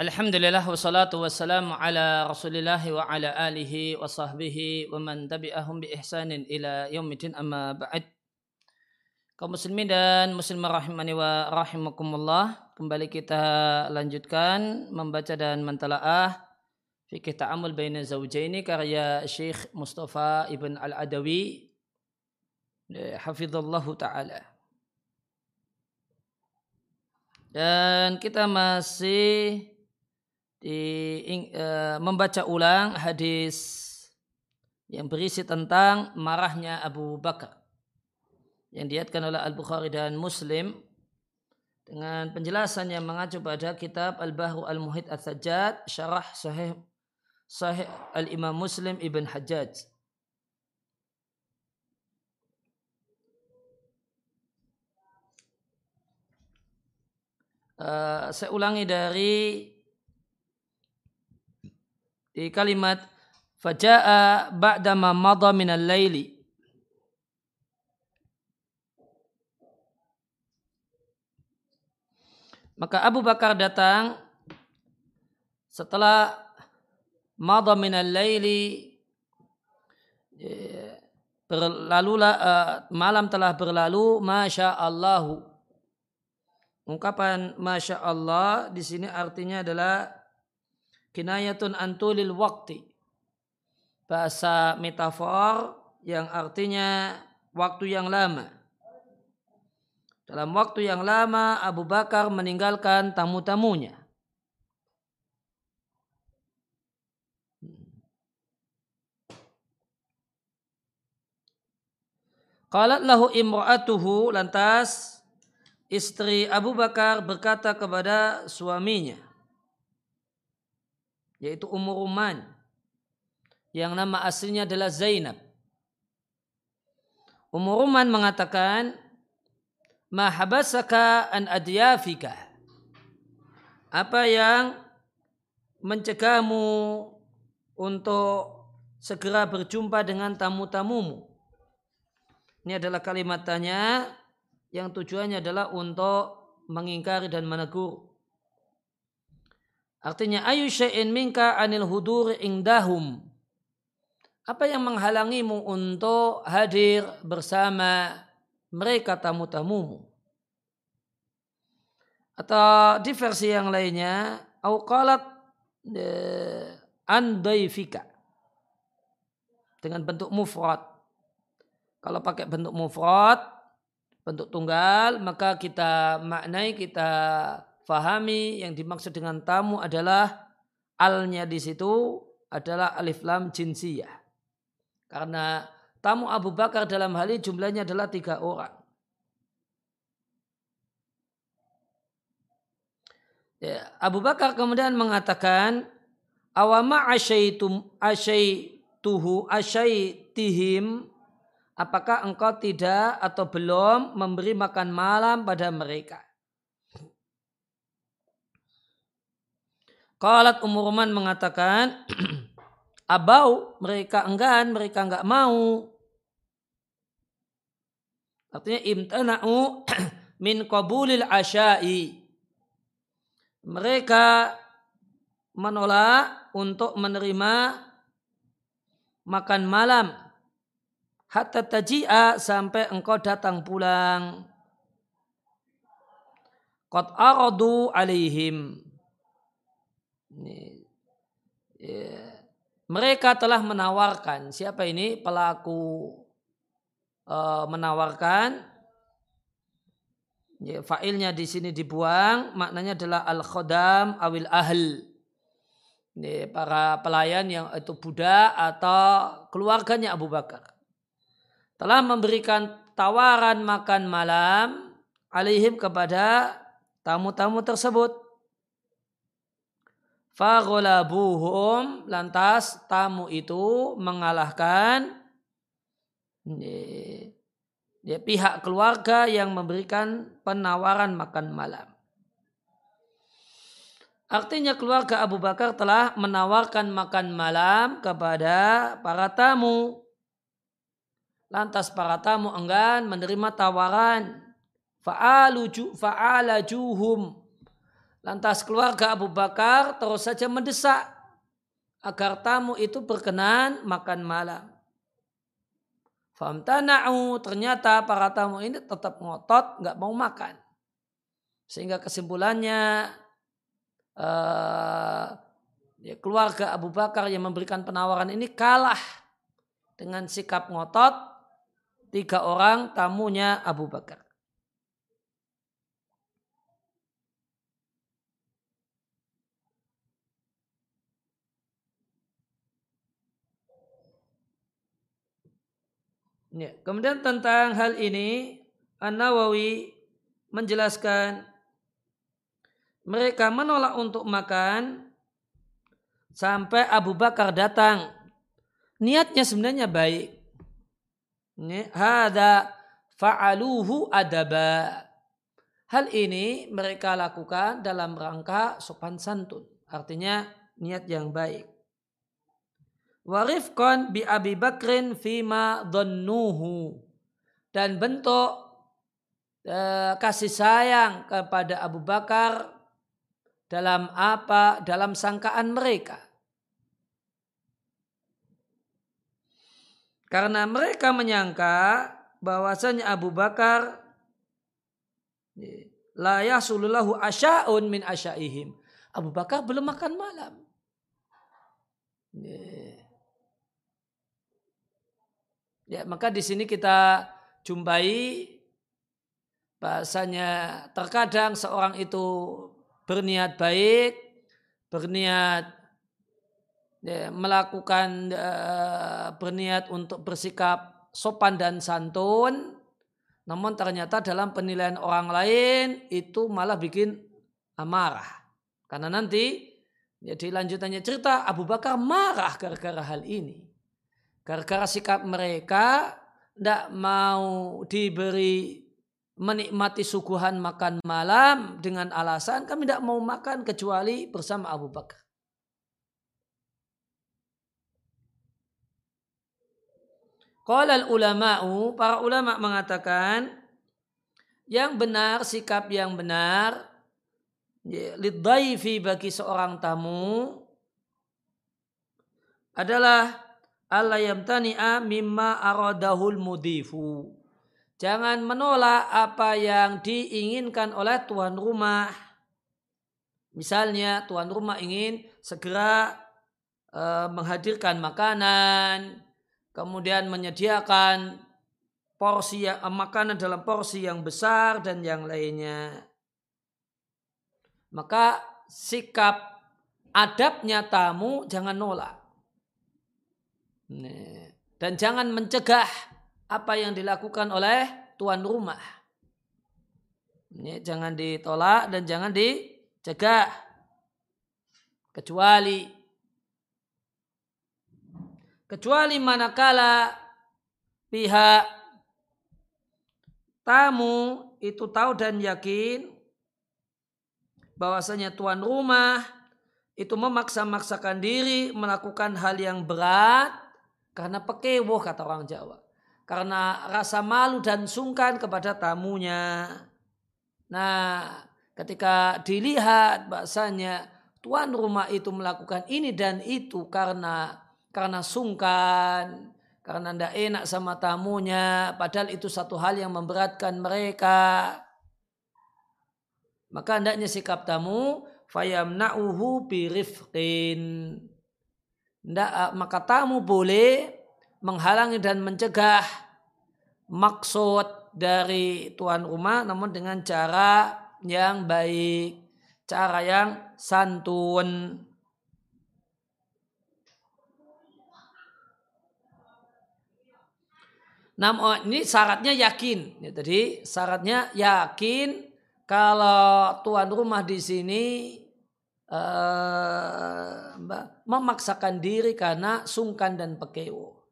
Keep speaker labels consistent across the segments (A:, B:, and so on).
A: Alhamdulillah wassalatu wassalamu ala rasulillah wa ala alihi wa sahbihi wa man tabi'ahum bi ihsanin ila yaumidin amma ba'd. Muslimin dan muslimah rahimani wa rahimakumullah kembali kita lanjutkan membaca dan mentalaah fikih ta'amul baina zawjaini karya Syekh Mustafa Ibn Al-Adawi. Hafizallahu ta'ala. Dan kita masih di, uh, membaca ulang hadis yang berisi tentang marahnya Abu Bakar yang diatkan oleh Al-Bukhari dan Muslim dengan penjelasan yang mengacu pada kitab Al-Bahru Al-Muhid Al-Sajjad syarah sahih sahih Al-Imam Muslim Ibn Hajjaj. Uh, saya ulangi dari di kalimat faja'a ba'da ma madha min al-laili Maka Abu Bakar datang setelah madha min al-laili berlalulah uh, malam telah berlalu masya Allahu. Ungkapan masya Allah di sini artinya adalah kinayatun antulil waktu bahasa metafor yang artinya waktu yang lama. Dalam waktu yang lama Abu Bakar meninggalkan tamu-tamunya. Qalat lahu imra'atuhu lantas istri Abu Bakar berkata kepada suaminya yaitu Ummu Ruman yang nama aslinya adalah Zainab. Ummu Ruman mengatakan, "Ma habasaka an adyafika?" Apa yang mencegahmu untuk segera berjumpa dengan tamu-tamumu? Ini adalah kalimat tanya yang tujuannya adalah untuk mengingkari dan menegur. Artinya ayu syai'in minka anil hudur indahum. Apa yang menghalangimu untuk hadir bersama mereka tamu-tamumu? Atau di versi yang lainnya, au qalat eh, andaifika dengan bentuk mufrad. Kalau pakai bentuk mufrad, bentuk tunggal, maka kita maknai, kita fahami yang dimaksud dengan tamu adalah alnya di situ adalah alif lam jinsiyah. Karena tamu Abu Bakar dalam hal ini jumlahnya adalah tiga orang. Ya, Abu Bakar kemudian mengatakan awama asyaitum asyaituhu asyaitihim apakah engkau tidak atau belum memberi makan malam pada mereka Qalat Umurman mengatakan, abau mereka enggan, mereka enggak mau. Artinya imtana'u min qabulil asyai. Mereka menolak untuk menerima makan malam hatta taji'a sampai engkau datang pulang. Qad aradu alaihim ini, ya, mereka telah menawarkan. Siapa ini? Pelaku e, menawarkan. Ya, failnya di sini dibuang. Maknanya adalah al khodam awil ahl. Ini para pelayan yang itu budak atau keluarganya Abu Bakar. Telah memberikan tawaran makan malam alihim kepada tamu-tamu tersebut Fagholabuhum lantas tamu itu mengalahkan ya, pihak keluarga yang memberikan penawaran makan malam. Artinya keluarga Abu Bakar telah menawarkan makan malam kepada para tamu. Lantas para tamu enggan menerima tawaran. Fa'alajuhum Lantas keluarga Abu Bakar terus saja mendesak agar tamu itu berkenan makan malam. Famtana'u ternyata para tamu ini tetap ngotot nggak mau makan. Sehingga kesimpulannya uh, ya, keluarga Abu Bakar yang memberikan penawaran ini kalah dengan sikap ngotot tiga orang tamunya Abu Bakar. Ya, kemudian tentang hal ini An-Nawawi menjelaskan mereka menolak untuk makan sampai Abu Bakar datang. Niatnya sebenarnya baik. Hada fa'aluhu adaba. Hal ini mereka lakukan dalam rangka sopan santun. Artinya niat yang baik warifkon bi Abi Bakrin fima dhannuhu. Dan bentuk eh, kasih sayang kepada Abu Bakar dalam apa dalam sangkaan mereka. Karena mereka menyangka bahwasanya Abu Bakar la yasulullahu asya'un min asyaihim. Abu Bakar belum makan malam Ya, maka di sini kita jumpai bahasanya terkadang seorang itu berniat baik, berniat ya, melakukan uh, berniat untuk bersikap sopan dan santun, namun ternyata dalam penilaian orang lain itu malah bikin amarah. Karena nanti jadi ya, lanjutannya cerita Abu Bakar marah gara-gara hal ini. Gara-gara sikap mereka tidak mau diberi menikmati suguhan makan malam dengan alasan kami tidak mau makan kecuali bersama Abu Bakar. Qala ulama'u, para ulama mengatakan yang benar, sikap yang benar lidaifi bagi seorang tamu adalah Allah yamtani'a mimma aradahul mudifu. Jangan menolak apa yang diinginkan oleh tuan rumah. Misalnya tuan rumah ingin segera uh, menghadirkan makanan, kemudian menyediakan porsi yang, uh, makanan dalam porsi yang besar dan yang lainnya. Maka sikap adabnya tamu jangan nolak. Dan jangan mencegah apa yang dilakukan oleh tuan rumah. Ini jangan ditolak dan jangan dicegah. Kecuali kecuali manakala pihak tamu itu tahu dan yakin bahwasanya tuan rumah itu memaksa-maksakan diri melakukan hal yang berat karena pekewoh kata orang Jawa. Karena rasa malu dan sungkan kepada tamunya. Nah ketika dilihat bahasanya tuan rumah itu melakukan ini dan itu karena karena sungkan, karena tidak enak sama tamunya, padahal itu satu hal yang memberatkan mereka. Maka hendaknya sikap tamu fayamna'uhu birifqin Nggak, eh, maka tamu boleh menghalangi dan mencegah maksud dari tuan rumah namun dengan cara yang baik, cara yang santun. Namun ini syaratnya yakin. Ya, tadi syaratnya yakin kalau tuan rumah di sini uh, memaksakan diri karena sungkan dan pekewo.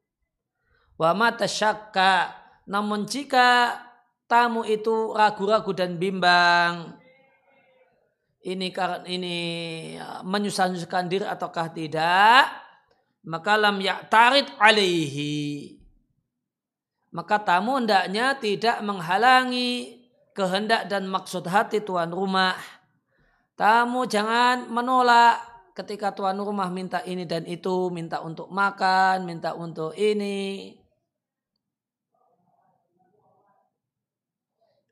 A: Wa mata syakka. Namun jika tamu itu ragu-ragu dan bimbang, ini karena ini ya, menyusahkan diri ataukah tidak, maka lam tarid alaihi. Maka tamu hendaknya tidak menghalangi kehendak dan maksud hati tuan rumah Tamu jangan menolak ketika tuan rumah minta ini dan itu, minta untuk makan, minta untuk ini.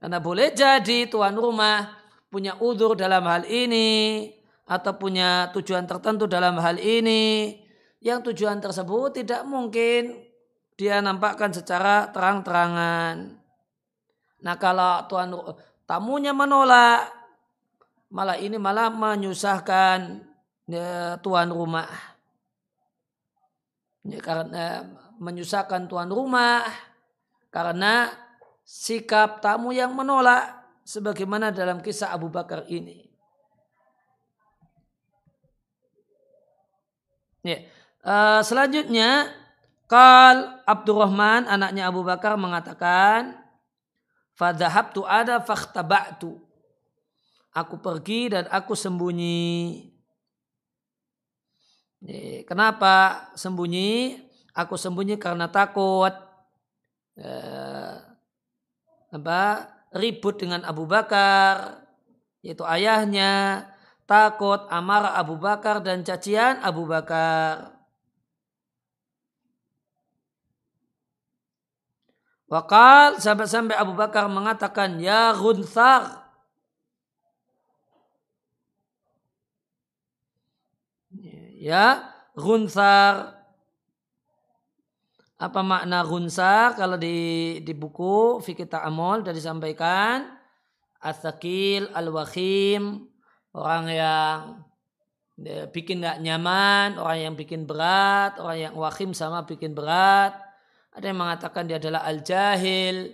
A: Karena boleh jadi tuan rumah punya udur dalam hal ini atau punya tujuan tertentu dalam hal ini yang tujuan tersebut tidak mungkin dia nampakkan secara terang-terangan. Nah kalau tuan tamunya menolak malah ini malah menyusahkan ya, tuan rumah. Ya, karena menyusahkan tuan rumah karena sikap tamu yang menolak sebagaimana dalam kisah Abu Bakar ini. Ya. Uh, selanjutnya Kal Abdurrahman anaknya Abu Bakar mengatakan Fadhahabtu ada fakhtaba'tu Aku pergi dan aku sembunyi. Kenapa sembunyi? Aku sembunyi karena takut eh, apa ribut dengan Abu Bakar, yaitu ayahnya, takut amarah Abu Bakar dan cacian Abu Bakar. Wakal sampai-sampai Abu Bakar mengatakan, Ya Gunsar, ya gunsar apa makna gunsar kalau di di buku fikih ta'amul sudah disampaikan asakil al-wakhim orang yang ya, bikin nggak nyaman, orang yang bikin berat, orang yang wakhim sama bikin berat. Ada yang mengatakan dia adalah al-jahil,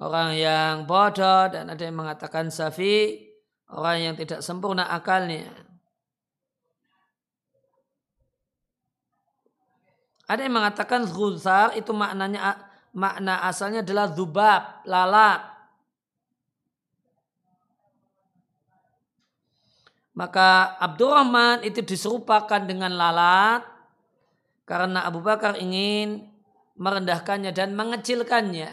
A: orang yang bodoh dan ada yang mengatakan safi, orang yang tidak sempurna akalnya. Ada yang mengatakan ghuzar itu maknanya makna asalnya adalah zubab, lalat. Maka Abdurrahman itu diserupakan dengan lalat karena Abu Bakar ingin merendahkannya dan mengecilkannya.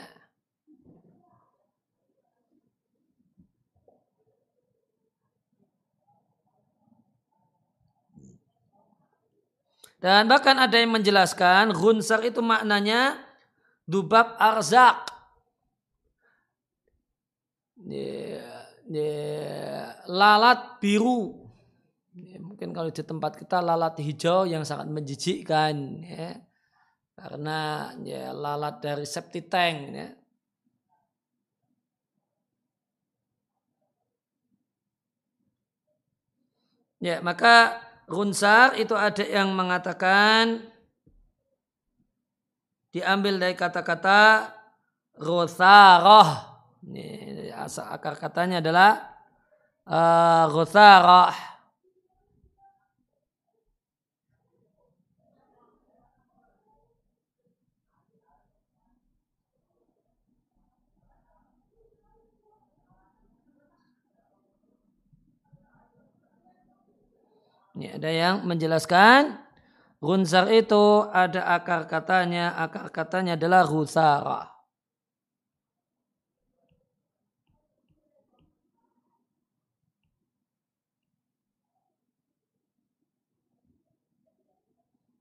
A: Dan bahkan ada yang menjelaskan gunsar itu maknanya dubab arzak. Lalat biru. Mungkin kalau di tempat kita lalat hijau yang sangat menjijikkan. Ya. Karena ya, lalat dari septi tank. Ya. Ya, maka Runsar itu ada yang mengatakan diambil dari kata-kata rosaroh. Ini akar katanya adalah uh, rosaroh. Ini ada yang menjelaskan Gunzar itu ada akar katanya, akar katanya adalah rusara.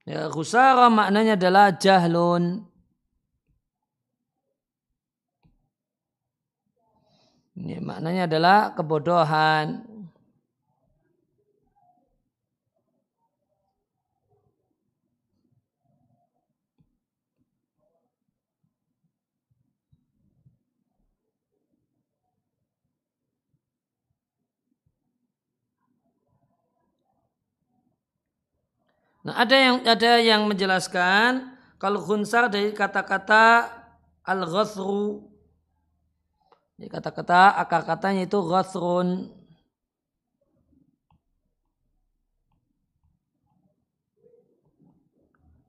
A: Ya, rusara maknanya adalah jahlun. Ini maknanya adalah kebodohan. Nah, ada yang ada yang menjelaskan kalau khunsar dari kata-kata al-ghasru. Kata-kata akar katanya itu ghasrun.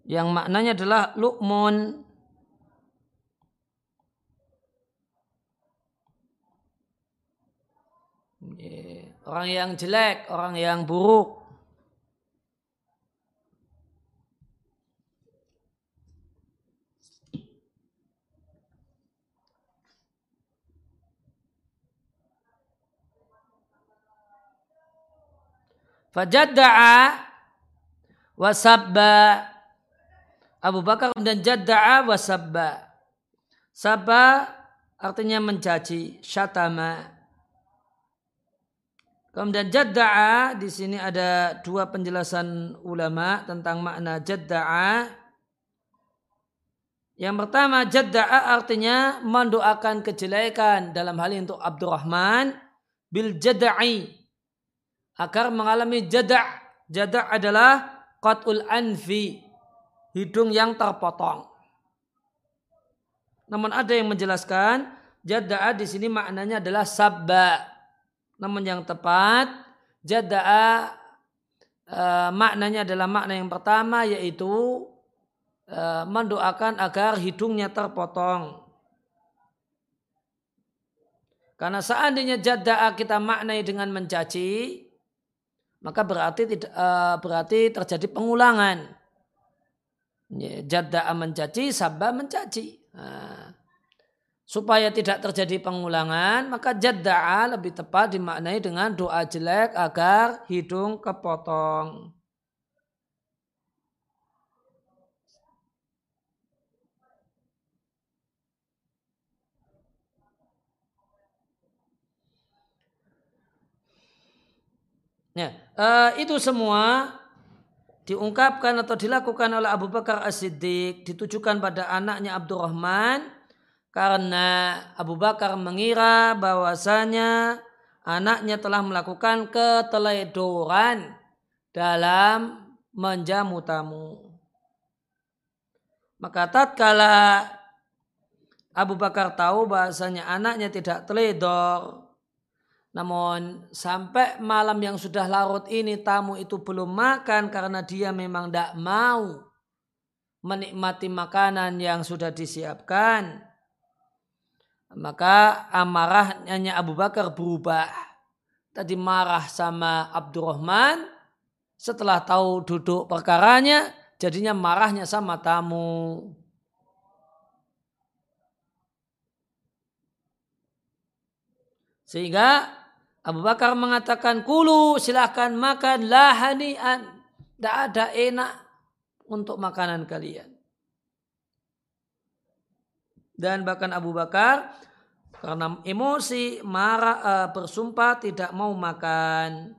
A: Yang maknanya adalah lukmun. Orang yang jelek, orang yang buruk. Fajadda'a wasabba Abu Bakar dan jadda'a wasabba. Sabba artinya mencaci, syatama. Kemudian jadda'a di sini ada dua penjelasan ulama tentang makna jadda'a. Yang pertama jadda'a artinya mendoakan kejelekan dalam hal ini untuk Abdurrahman bil jadda'i agar mengalami jada' jada' adalah qat'ul anfi hidung yang terpotong. Namun ada yang menjelaskan jada'a di sini maknanya adalah sabba. Namun yang tepat jada'a e, maknanya adalah makna yang pertama yaitu e, mendoakan agar hidungnya terpotong. Karena seandainya jada'a kita maknai dengan mencaci, maka berarti tidak e, berarti terjadi pengulangan. Jada'a mencaci, sabba mencaci. Nah, supaya tidak terjadi pengulangan, maka jada'a lebih tepat dimaknai dengan doa jelek agar hidung kepotong. Ya, uh, itu semua diungkapkan atau dilakukan oleh Abu Bakar As-Siddiq ditujukan pada anaknya Abdurrahman karena Abu Bakar mengira bahwasanya anaknya telah melakukan keteledoran dalam menjamu tamu. Maka tatkala Abu Bakar tahu bahasanya anaknya tidak teledor, namun sampai malam yang sudah larut ini tamu itu belum makan karena dia memang tidak mau menikmati makanan yang sudah disiapkan. Maka amarahnya Abu Bakar berubah. Tadi marah sama Abdurrahman. Setelah tahu duduk perkaranya, jadinya marahnya sama tamu. Sehingga Abu Bakar mengatakan kulu silahkan makan lahanian. Tidak ada enak untuk makanan kalian. Dan bahkan Abu Bakar karena emosi marah uh, bersumpah tidak mau makan.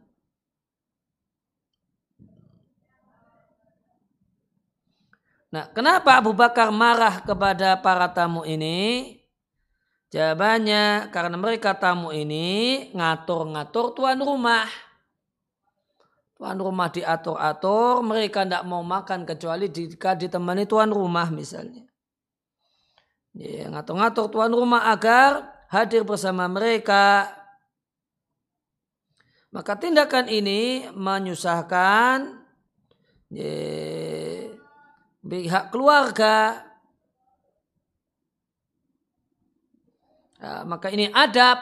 A: Nah, kenapa Abu Bakar marah kepada para tamu ini? Jawabannya karena mereka tamu ini ngatur-ngatur tuan rumah. Tuan rumah diatur-atur, mereka tidak mau makan kecuali jika ditemani tuan rumah misalnya. Ya, ngatur-ngatur tuan rumah agar hadir bersama mereka. Maka tindakan ini menyusahkan ya, pihak keluarga Ya, maka ini adab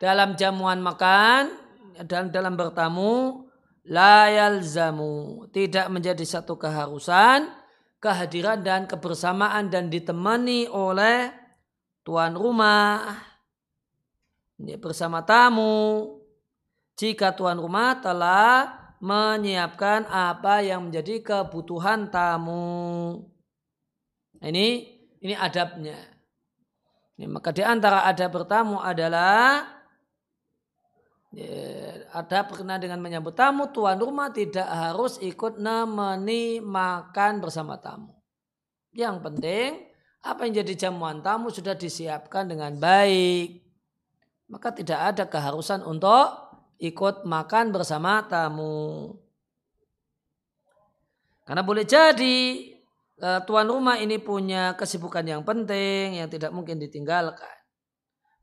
A: dalam jamuan makan dan dalam bertamu layal zamu tidak menjadi satu keharusan kehadiran dan kebersamaan dan ditemani oleh tuan rumah. Ini bersama tamu. Jika tuan rumah telah menyiapkan apa yang menjadi kebutuhan tamu. Ini ini adabnya Ya, maka di antara ada bertamu adalah ya, ada berkenaan dengan menyambut tamu, tuan rumah tidak harus ikut nemeni makan bersama tamu. Yang penting apa yang jadi jamuan tamu sudah disiapkan dengan baik. Maka tidak ada keharusan untuk ikut makan bersama tamu. Karena boleh jadi Eh, tuan rumah ini punya kesibukan yang penting yang tidak mungkin ditinggalkan.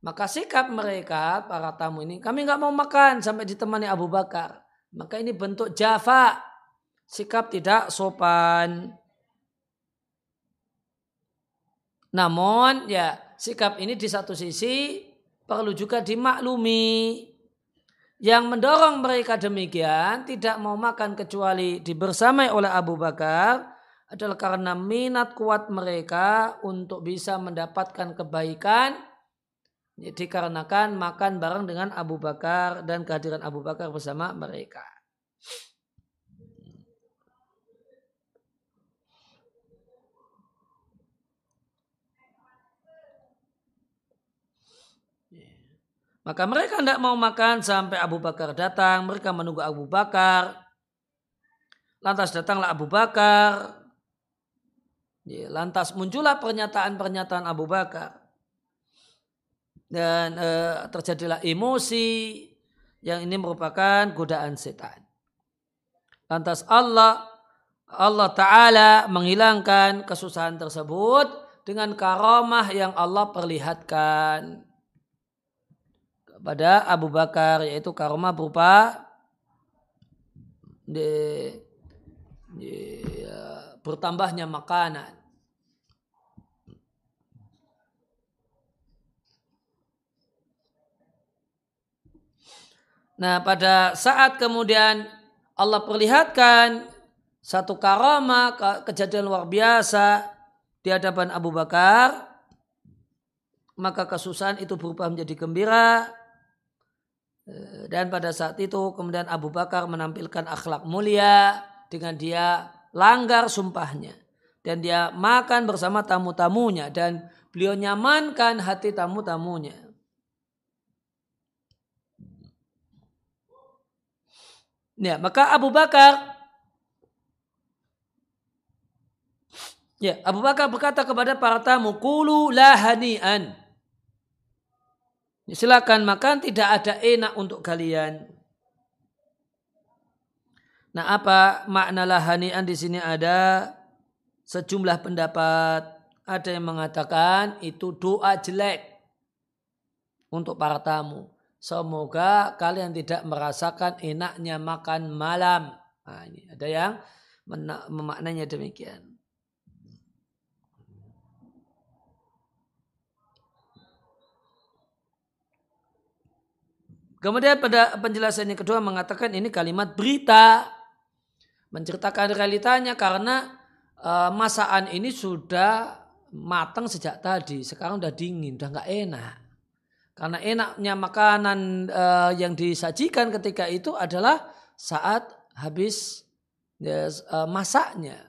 A: Maka sikap mereka para tamu ini kami nggak mau makan sampai ditemani Abu Bakar. Maka ini bentuk jafa, sikap tidak sopan. Namun ya sikap ini di satu sisi perlu juga dimaklumi. Yang mendorong mereka demikian tidak mau makan kecuali dibersamai oleh Abu Bakar adalah karena minat kuat mereka untuk bisa mendapatkan kebaikan dikarenakan makan bareng dengan Abu Bakar dan kehadiran Abu Bakar bersama mereka. Maka mereka tidak mau makan sampai Abu Bakar datang. Mereka menunggu Abu Bakar. Lantas datanglah Abu Bakar. Lantas muncullah pernyataan-pernyataan Abu Bakar. Dan e, terjadilah emosi yang ini merupakan godaan setan. Lantas Allah Allah Ta'ala menghilangkan kesusahan tersebut dengan karomah yang Allah perlihatkan pada Abu Bakar yaitu karomah berupa di, di, bertambahnya makanan. Nah pada saat kemudian Allah perlihatkan satu karomah kejadian luar biasa di hadapan Abu Bakar maka kesusahan itu berubah menjadi gembira Eh, dan pada saat itu kemudian Abu Bakar menampilkan akhlak mulia dengan dia langgar sumpahnya. Dan dia makan bersama tamu-tamunya dan beliau nyamankan hati tamu-tamunya. Ya, maka Abu Bakar Ya, Abu Bakar berkata kepada para tamu, "Kulu lahanian." Silakan makan, tidak ada enak untuk kalian. Nah, apa makna lahanian di sini ada sejumlah pendapat. Ada yang mengatakan itu doa jelek untuk para tamu. Semoga kalian tidak merasakan enaknya makan malam. Nah, ini ada yang memaknanya demikian. Kemudian pada penjelasan yang kedua mengatakan ini kalimat berita. Menceritakan realitanya karena e, masakan ini sudah matang sejak tadi. Sekarang udah dingin, udah nggak enak. Karena enaknya makanan e, yang disajikan ketika itu adalah saat habis e, masaknya.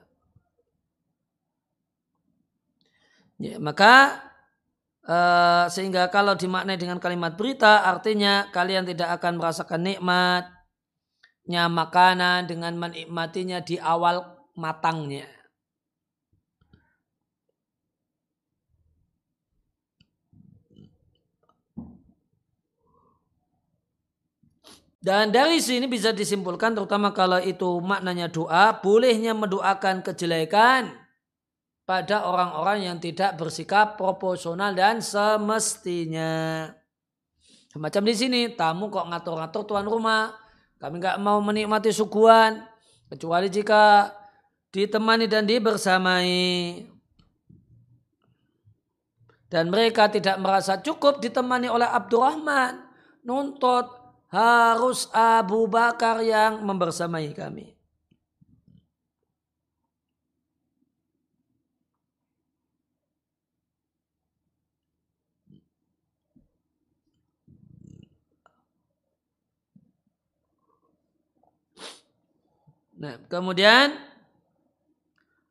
A: Ya, maka Eh, sehingga kalau dimaknai dengan kalimat berita artinya kalian tidak akan merasakan nikmatnya makanan dengan menikmatinya di awal matangnya. Dan dari sini bisa disimpulkan terutama kalau itu maknanya doa, bolehnya mendoakan kejelekan pada orang-orang yang tidak bersikap proporsional dan semestinya. Semacam di sini, tamu kok ngatur-ngatur tuan rumah, kami nggak mau menikmati suguhan, kecuali jika ditemani dan dibersamai. Dan mereka tidak merasa cukup ditemani oleh Abdurrahman. Nuntut harus Abu Bakar yang membersamai kami. Nah, kemudian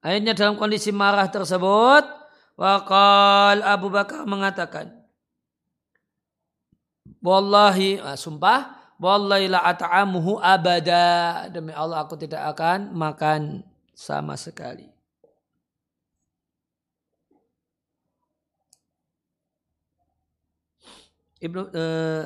A: akhirnya dalam kondisi marah tersebut, wakal Abu Bakar mengatakan, Wallahi, ah, sumpah, Wallahi la at'amuhu abada. Demi Allah aku tidak akan makan sama sekali. Ibnu uh,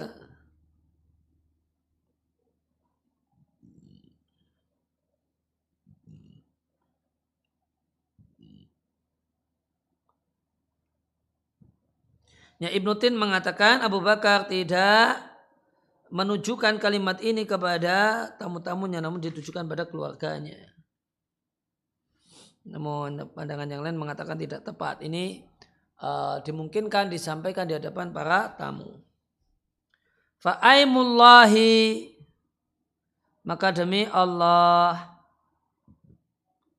A: Ya Ibnu Tin mengatakan Abu Bakar tidak menunjukkan kalimat ini kepada tamu-tamunya namun ditujukan pada keluarganya. Namun pandangan yang lain mengatakan tidak tepat. Ini uh, dimungkinkan disampaikan di hadapan para tamu. Fa'aimullahi maka demi Allah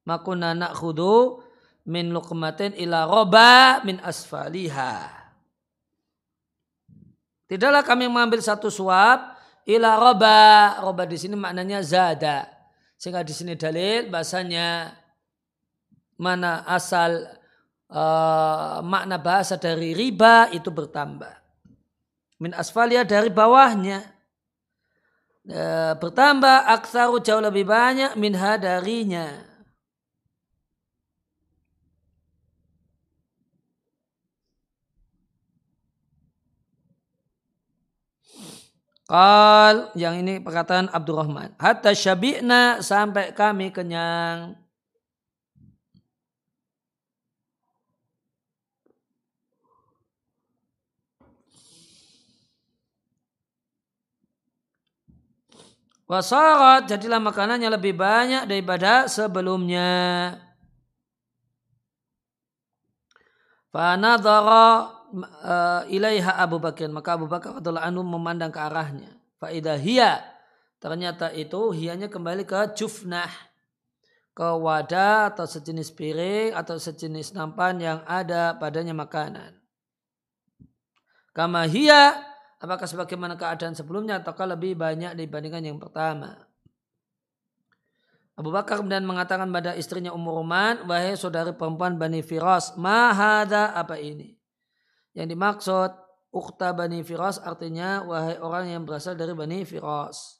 A: makuna nakhudu min luqmatin ila roba min asfaliha Tidaklah kami mengambil satu suap ila roba. Roba di sini maknanya zada. Sehingga di sini dalil bahasanya mana asal uh, makna bahasa dari riba itu bertambah. Min asfalia dari bawahnya. Uh, bertambah aksaru jauh lebih banyak minha darinya. Qal yang ini perkataan Abdurrahman. Hatta syabi'na sampai kami kenyang. Wasarat jadilah makanannya lebih banyak daripada sebelumnya. Fanadhara uh, ilaiha Abu Bakar. Maka Abu Bakar adalah anu memandang ke arahnya. Faidah hiya. Ternyata itu hianya kembali ke jufnah. Ke wadah atau sejenis piring atau sejenis nampan yang ada padanya makanan. Kama hiya. Apakah sebagaimana keadaan sebelumnya ataukah lebih banyak dibandingkan yang pertama? Abu Bakar kemudian mengatakan pada istrinya Umur Roman, wahai saudari perempuan Bani Firas, mahada apa ini? Yang dimaksud Ukta Bani Firas artinya wahai orang yang berasal dari Bani Firas.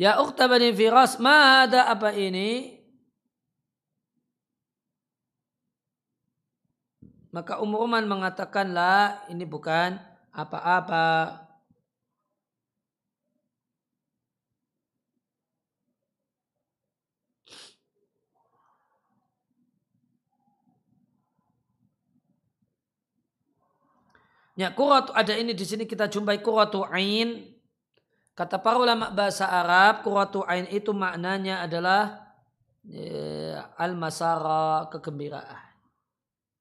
A: Ya Ukta Bani Firas, ma ada apa ini? Maka Umruman mengatakanlah ini bukan apa-apa. Ya, kurat ada ini di sini kita jumpai kuratu ain. Kata para ulama bahasa Arab, kuratu ain itu maknanya adalah ya, al-masara kegembiraan.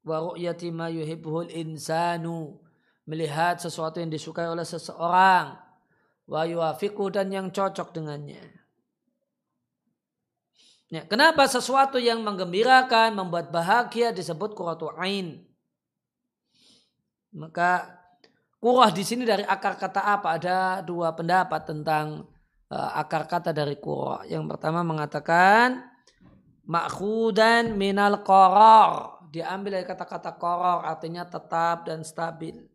A: Wa ru'yati ma yuhibbuhul insanu. Melihat sesuatu yang disukai oleh seseorang. Wa yuafiku dan yang cocok dengannya. Ya, kenapa sesuatu yang menggembirakan, membuat bahagia disebut kuratu ain? Maka kurah di sini dari akar kata apa? Ada dua pendapat tentang uh, akar kata dari kurah. Yang pertama mengatakan makhudan minal koror. Diambil dari kata-kata koror artinya tetap dan stabil.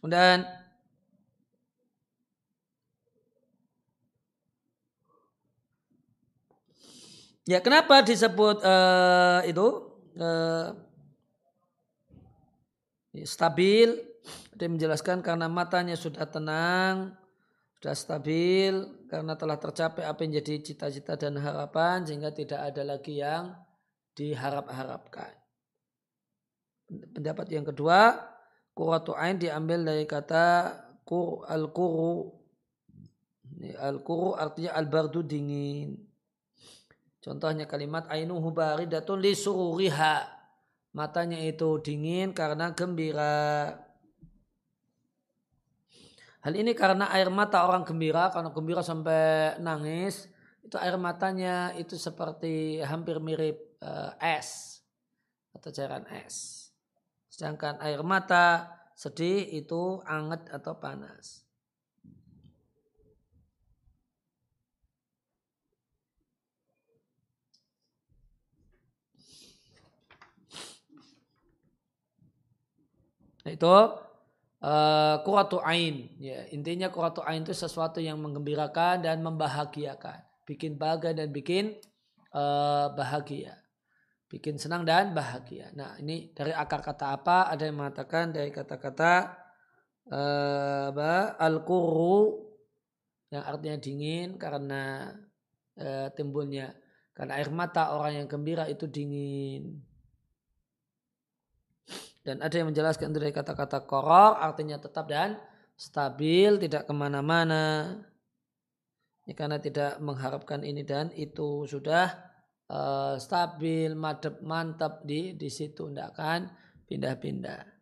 A: Kemudian Ya kenapa disebut uh, itu uh, stabil? Dia menjelaskan karena matanya sudah tenang, sudah stabil, karena telah tercapai apa yang jadi cita-cita dan harapan, sehingga tidak ada lagi yang diharap-harapkan. Pendapat yang kedua, kuratu ain diambil dari kata kur al-kuru. Al-kuru artinya al-bardu dingin. Contohnya kalimat ainuhu baridatun li sururiha. Matanya itu dingin karena gembira. Hal ini karena air mata orang gembira, karena gembira sampai nangis, itu air matanya itu seperti hampir mirip uh, es atau cairan es. Sedangkan air mata sedih itu anget atau panas. Itu uh, kuratu ain. Ya, intinya kuratu ain itu sesuatu yang menggembirakan dan membahagiakan. Bikin bahagia dan bikin uh, bahagia. Bikin senang dan bahagia. Nah ini dari akar kata apa? Ada yang mengatakan dari kata-kata uh, al-kuru yang artinya dingin karena uh, timbulnya karena air mata orang yang gembira itu dingin. Dan ada yang menjelaskan dari kata-kata korok artinya tetap dan stabil, tidak ke mana-mana. Ya, karena tidak mengharapkan ini dan itu sudah uh, stabil, madep, mantap di di situ, tidak akan pindah-pindah.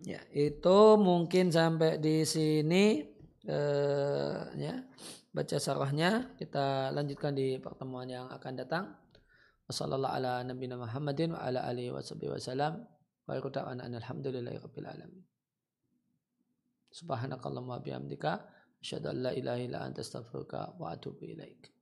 A: Ya, itu mungkin sampai di sini eh, ya baca sarahnya kita lanjutkan di pertemuan yang akan datang. Wassalamualaikum ala nabiyina Muhammadin wa ala alihi wasallam. Wa alhamdulillahi rabbil alamin. Subhanakallahumma bihamdika asyhadu an la ilaha illa anta astaghfiruka wa atubu ilaik.